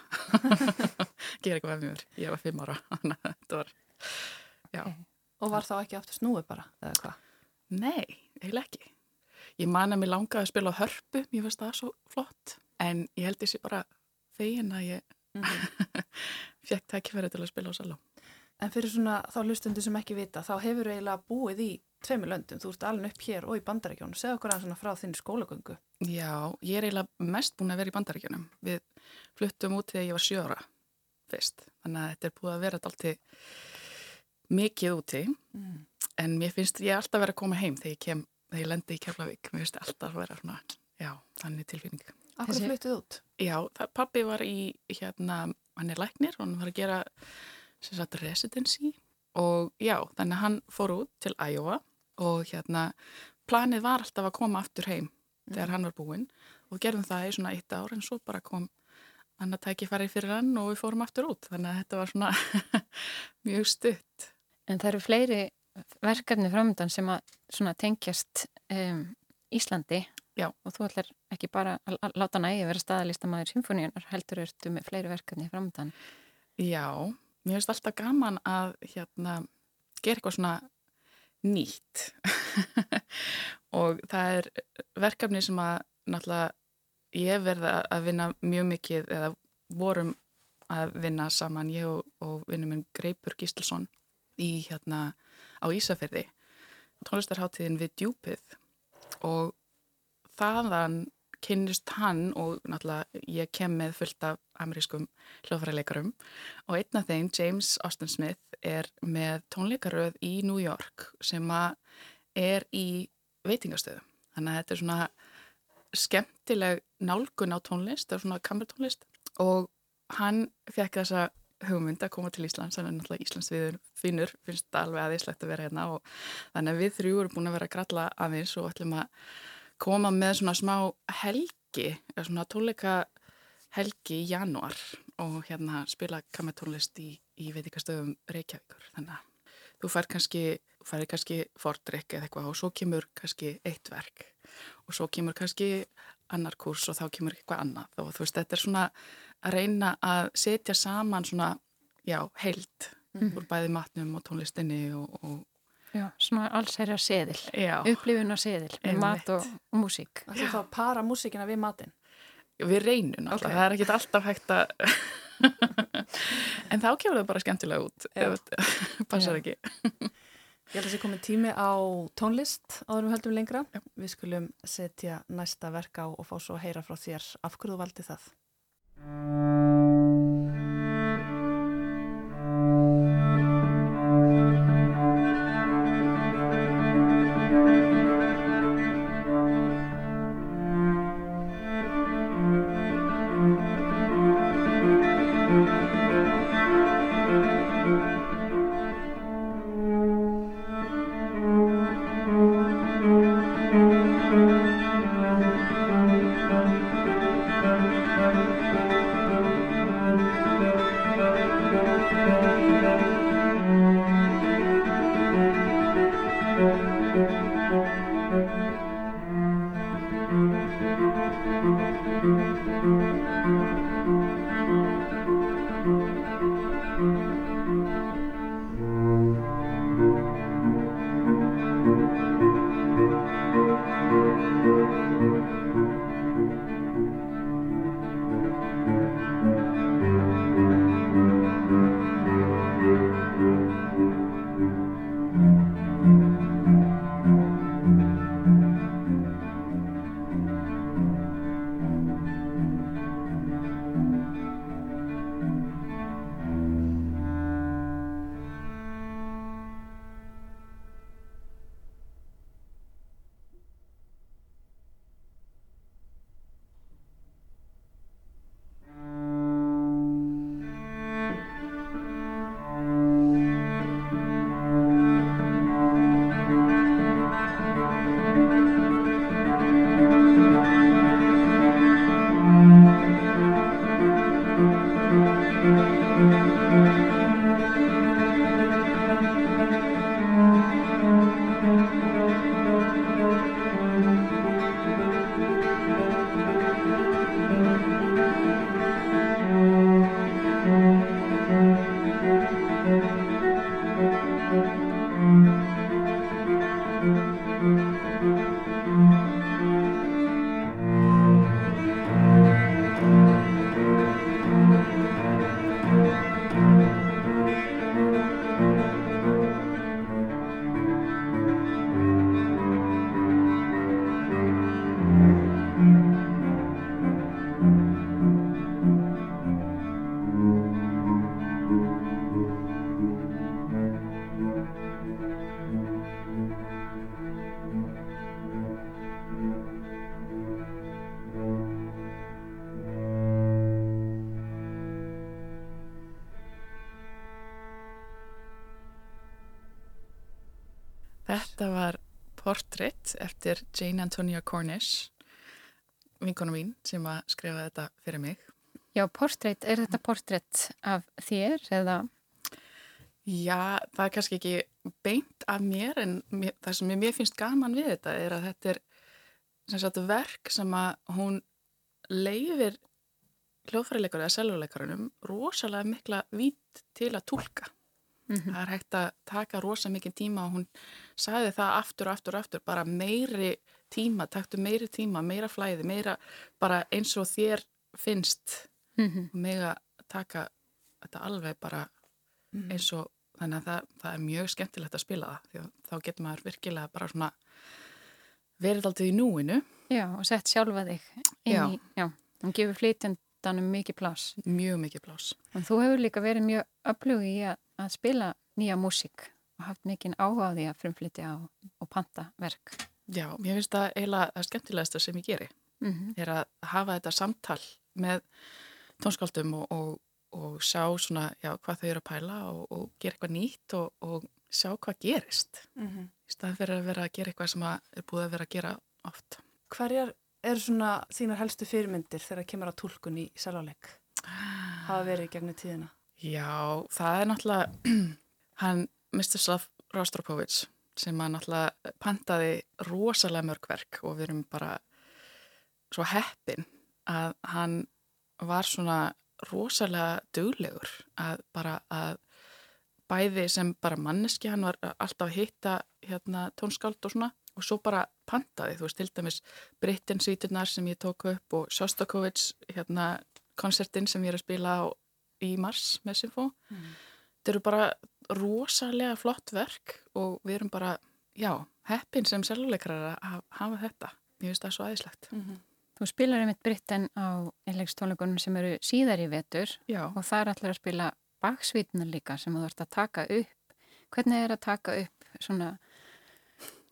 [LAUGHS] gera eitthvað með mér, ég var fimm ára [LAUGHS] þannig að þetta var já. Og var þá ekki aftur snúið bara, eða hvað? Nei, eiginlega ekki. Ég man að mér langaði að spila á hörpu ég veist það svo flott. En ég held þessi bara fegin að ég [LAUGHS] mm -hmm. fekk tækifæri til að spila á saló. En fyrir svona þá hlustundu sem ekki vita þá hefur eiginlega búið í tveimur löndum, þú ert alveg upp hér og í bandaríkjónu segð okkur aðeins frá þinn skólagöngu. Já, ég er eiginlega mest búin að vera í bandaríkjónum við fluttum út þegar ég var sjóra fyrst, þannig að þetta er búið að vera alltaf mikið úti mm. en mér finnst ég alltaf verið að koma heim þegar ég kem þegar ég lendi í Keflavík, mér finnst alltaf að vera svona, já, þannig tilfinning. Akkur Þessi... fluttið út? Já, það, pappi var í, hérna, hann er læknir og hann var að gera, sem sagt, residency og já, þannig að hann fór út til Iowa og hérna, planið var alltaf að koma aftur heim mm. þegar hann var búinn og gerðum það í svona eitt ár en svo bara kom hann að tækja farið fyrir hann og við fórum aftur út, þannig að þetta var svona [LAUGHS] mjög stutt. En það eru fleiri verkefni framöndan sem að tengjast um, Íslandi. Já. og þú ætlar ekki bara að láta nægi vera staðalistamæður symfóníunar heldur ertu með fleiri verkefni framöndan Já, mér finnst alltaf gaman að hérna, gera eitthvað svona nýtt. [LAUGHS] Og það er verkefni sem að náttúrulega ég verða að vinna mjög mikið eða vorum að vinna saman ég og, og vinnum minn Greipur Gístilsson í hérna á Ísafjörði tónlistarháttiðin við djúpið. Og þaðan kynnist hann og náttúrulega ég kem með fullt af amerískum hljóðfæraleikarum. Og einn af þeim, James Austin Smith, er með tónleikaröð í New York sem er í veitingastöðum. Þannig að þetta er svona skemmtileg nálgun á tónlist, það er svona kamertónlist og hann fekk þessa hugmynd að koma til Íslands, þannig að náttúrulega Íslands við finnur, finnst það alveg aðeinslegt að vera hérna og þannig að við þrjú erum búin að vera að gralla aðeins og ætlum að koma með svona smá helgi, svona tónleika helgi í januar og hérna spila kamertónlist í, í veitikastöðum Reykjavíkur, þannig að þú fær kannski, fær kannski fordrykk eða eitthvað og svo kemur kannski eitt verk og svo kemur kannski annar kurs og þá kemur eitthvað annað og þú veist, þetta er svona að reyna að setja saman svona, já, heilt mm -hmm. úr bæði matnum og tónlistinni og, og Já, svona alls er að seðil, upplifun að seðil, með mat og, og músík. Það er þá að para músíkina við matin? Við reynum alltaf, okay. það er ekki alltaf hægt að, [LAUGHS] en þá kemur það bara skemmtilega út, ef þetta [LAUGHS] passar ekki. Ég held að það sé komið tími á tónlist áður við höldum lengra. Já. Við skulum setja næsta verk á og fá svo að heyra frá þér af hverju þú valdi það. Música Þetta var portrétt eftir Jane Antonia Cornish, vinkona mín sem að skrifa þetta fyrir mig. Já, portrétt, er þetta portrétt af þér eða? Já, það er kannski ekki beint af mér en mér, það sem mér finnst gaman við þetta er að þetta er sagt, verk sem að hún leifir hljóðfærileikur eða seljuleikarunum rosalega mikla vít til að tólka. Mm -hmm. Það er hægt að taka rosalega mikið tíma og hún sagði það aftur og aftur og aftur, bara meiri tíma, taktu meiri tíma, meira flæði, meira bara eins og þér finnst mm -hmm. og mega taka þetta alveg bara mm -hmm. eins og þannig að það, það er mjög skemmtilegt að spila það því að þá getur maður virkilega bara svona verið alltaf í núinu. Já, og sett sjálfa þig inn í, já, hún gefur flytjandanum mikið plás. Mjög mikið plás. Og þú hefur líka verið mjög öflug í að, að spila nýja músík og haft mikið áhuga á því að frumflytja og, og panta verk. Já, mér finnst það eiginlega það skemmtilegasta sem ég geri mm -hmm. er að hafa þetta samtal með tónskáldum og, og, og sjá svona, já, hvað þau eru að pæla og, og gera eitthvað nýtt og sjá hvað gerist mm -hmm. í staðan fyrir að vera að gera eitthvað sem er búið að vera að gera oft. Hverjar eru svona þínar helstu fyrirmyndir þegar það kemur að tólkun í sæláleik? Hafa verið gegnum tíðina? Já, það er náttúrulega [CLEARS THROAT] hann Mr. Slav Rostropovich sem að náttúrulega pantaði rosalega mörgverk og við erum bara svo heppin að hann var svona rosalega duglegur að bara að bæði sem bara manneski, hann var alltaf að hitta hérna tónskáld og svona og svo bara pantaði, þú veist, til dæmis Brittensvíturnar sem ég tók upp og Shostakovich, hérna konsertin sem ég er að spila á, í mars með Symfó mm. þetta eru bara rosalega flott verk og við erum bara, já, heppin sem seljuleikrar að hafa þetta. Ég finnst það svo aðeinslegt. Mm -hmm. Þú spilar einmitt Britten á einlegstónleikunum sem eru síðar í vetur já. og það er allir að spila baksvítnar líka sem þú ert að taka upp. Hvernig er að taka upp svona,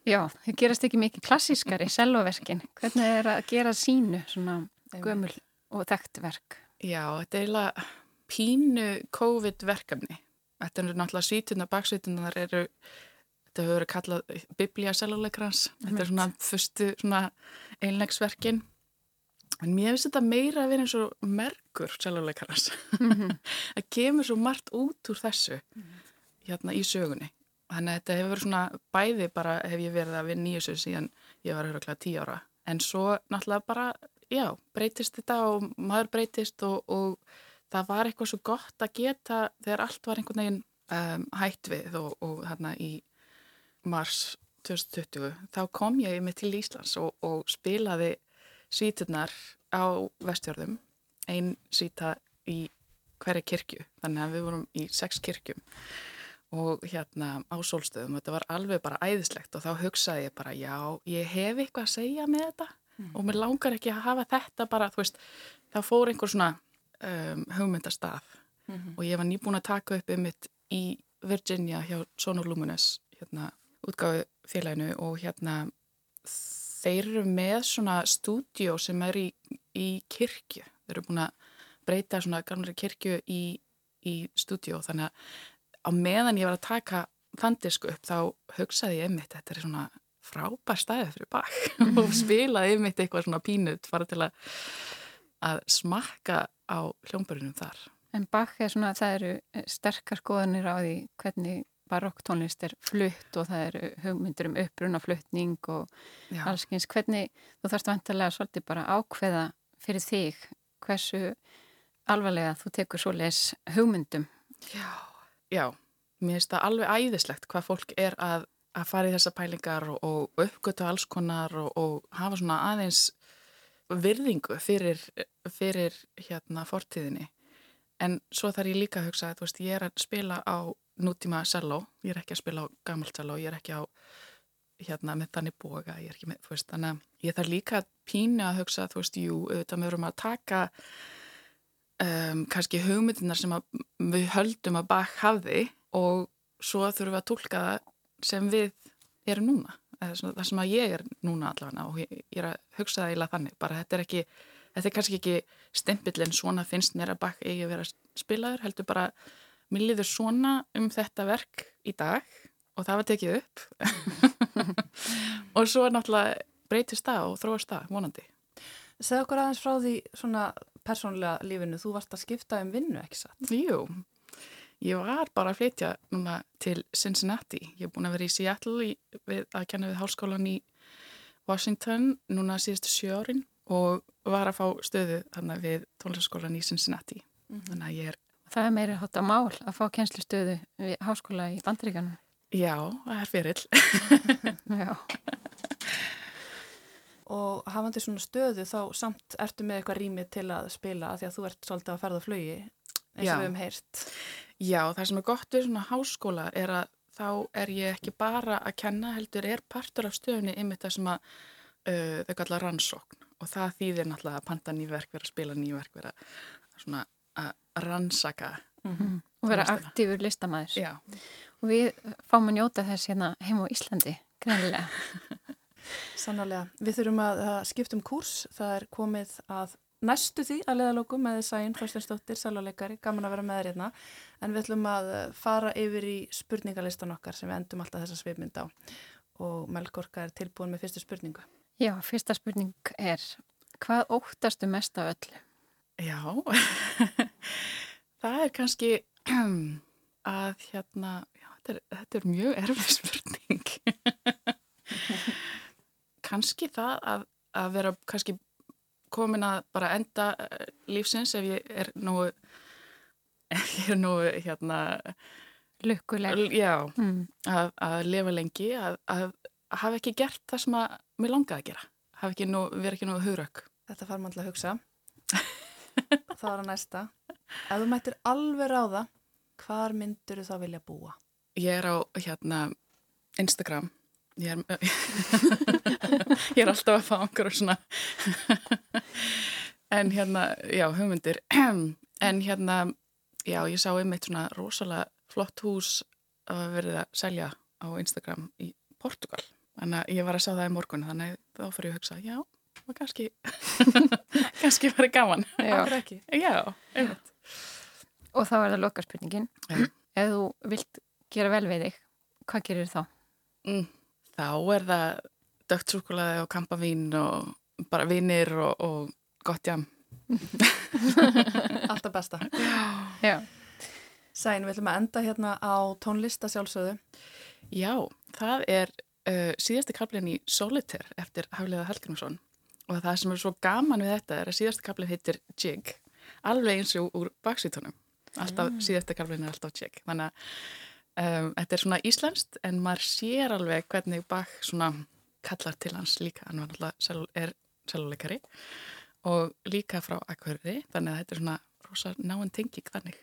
já, þau gerast ekki mikið klassískari [LAUGHS] selvoverkin. Hvernig er að gera sínu svona gömul og þekkt verk? Já, þetta er eiginlega pínu COVID-verkefni Þetta er náttúrulega svítunar, baksvítunar eru, þetta hefur verið kallað biblía seljuleikrans, þetta er svona fyrstu svona einlegsverkin. En mér finnst þetta meira að vera eins og merkur seljuleikrans. Mm -hmm. [LAUGHS] það kemur svo margt út úr þessu hérna í sögunni. Þannig að þetta hefur verið svona bæði bara hef ég verið að vinna í þessu síðan ég var höfðurlega tíu ára. En svo náttúrulega bara, já, breytist þetta og maður breytist og, og það var eitthvað svo gott að geta þegar allt var einhvern veginn um, hætt við og, og hérna í mars 2020 þá kom ég með til Íslands og, og spilaði svíturnar á vestjörðum einn svíta í hverja kirkju þannig að við vorum í sex kirkjum og hérna á sólstöðum þetta var alveg bara æðislegt og þá hugsaði ég bara já, ég hef eitthvað að segja með þetta mm. og mér langar ekki að hafa þetta bara, þú veist, þá fór einhver svona um, hugmyndastaf mm -hmm. og ég var nýbúin að taka upp um mitt í Virginia hjá Sono Luminous hérna, útgáðu félaginu og hérna þeir eru með svona stúdjó sem er í, í kirkju. Þeir eru búin að breyta svona gamlega kirkju í, í stúdjó þannig að á meðan ég var að taka þann disku upp þá hugsaði ég einmitt þetta er svona frábær stæði fyrir bakk [LAUGHS] og spilaði einmitt eitthvað svona pínut fara til að, að smakka á hljómburunum þar. En Bach er svona, það eru sterkar skoðanir á því hvernig barokktónlist er flutt og það eru hugmyndir um upprunaflutning og Já. allskyns. Hvernig, þú þarfst vantarlega svolítið bara ákveða fyrir þig hversu alvarlega þú tekur svo les hugmyndum. Já, Já. mér finnst það alveg æðislegt hvað fólk er að, að fara í þessa pælingar og, og uppgötu alls konar og, og hafa svona aðeins virðingu fyrir, fyrir hérna fortíðinni. En svo þarf ég líka að hugsa að veist, ég er að spila á nútíma selló, ég er ekki að spila á gammalt selló, ég er ekki á hérna með þannig boga, ég er ekki með, veist, þannig að ég þarf líka pínu að hugsa, þú veist, jú, auðvitað við verum að taka um, kannski hugmyndinar sem við höldum að bak hafði og svo þurfum við að tólka það sem við erum núna það sem að ég er núna allavega og ég, ég er að hugsa það eiginlega þannig bara þetta er ekki, þetta er kannski ekki stempillin svona finnst mér að bakk eigi að vera spilaður, heldur bara mér liður svona um þetta verk í dag og það var tekið upp [LAUGHS] og svo er náttúrulega breytist það og þróast það, vonandi. Segð okkur aðeins frá því svona persónlega lífinu, þú varst að skipta um vinnu, ekki satt? Jú, ég var bara að flytja núna til Cincinnati. Ég er búin að vera í Seattle í, við, að kenna við háskólan í Washington núna síðustu sjö árin og var að fá stöðu þannig við tónlistaskólan í Cincinnati. Mm -hmm. Þannig að ég er... Það er meira hótt á mál að fá kennslustöðu við háskóla í Bandaríkanum. Já, það er fyrirl. [LAUGHS] Já. Og hafandi svona stöðu þá samt ertu með eitthvað rými til að spila því að þú ert svolítið að ferða flögi eins og við hefum heyrt. Já, það sem er gott við svona háskóla er að þá er ég ekki bara að kenna heldur er partur af stöðunni yfir það sem að uh, þau kallar rannsókn og það þýðir náttúrulega að panta nýverk vera að spila nýverk vera svona að rannsaka mm -hmm. og vera aktífur listamæður Já. og við fáum að njóta þess hérna heim á Íslandi, greinilega [LAUGHS] Sannarlega. Við þurfum að, að skiptum kurs. Það er komið að næstu því að leðalóku með Sæn Þorsteinsdóttir, sæluleikari, gaman að vera með þér hérna. En við ætlum að fara yfir í spurningalistan okkar sem við endum alltaf þessa svipmynd á. Og Melgorka er tilbúin með fyrstu spurningu. Já, fyrsta spurning er, hvað óttastu mest af öllu? Já, [LAUGHS] það er kannski [CLEARS THROAT] að hérna, já, þetta er, þetta er mjög erfið [LAUGHS] spurning [LAUGHS] kannski það að, að vera kannski komin að bara enda eh, lífsins ef ég er nú [LAUGHS] ef ég er nú hérna lukkuleg. Já, mm. að, að lifa lengi að, að hafa ekki gert það sem að mér langaði að gera. Hafa ekki nú, vera ekki nú hugrauk Þetta far maður að hugsa. [LAUGHS] Það var að næsta. Ef þú mættir alveg það hvar myndur þú þá vilja búa? Ég er á hérna Instagram Ég er, [LAUGHS] ég er alltaf að fá einhverjum svona [LAUGHS] en hérna, já, hugmyndir. [CLEARS THROAT] En hérna, já, ég sá einmitt svona rosalega flott hús að verið að selja á Instagram í Portugal. Þannig að ég var að sá það í morgun þannig þá fyrir ég að hugsa, já, það kannski [LAUGHS] kannski verið gaman. Já, já einmitt. Og þá er það lokarspurningin Ef þú vilt gera vel við þig, hvað gerir þá? Mm þá er það dögt súkulaði og kampavín og bara vinnir og, og gott jam. Alltaf besta. [LAUGHS] Já. Sæn, við ætlum að enda hérna á tónlista sjálfsögðu. Já, það er uh, síðasti kaplinn í Solitaire eftir Hafliða Helgrímsson og það sem er svo gaman við þetta er að síðasti kaplinn heitir Jig, alveg eins og úr baksvítunum. Alltaf, mm. síðasti kaplinn er alltaf Jig. Þannig að Um, þetta er svona íslenskt en maður sér alveg hvernig Bach svona kallar til hans líka, hann var alltaf er seluleikari og líka frá akkverði, þannig að þetta er svona rosa náinn tenging þannig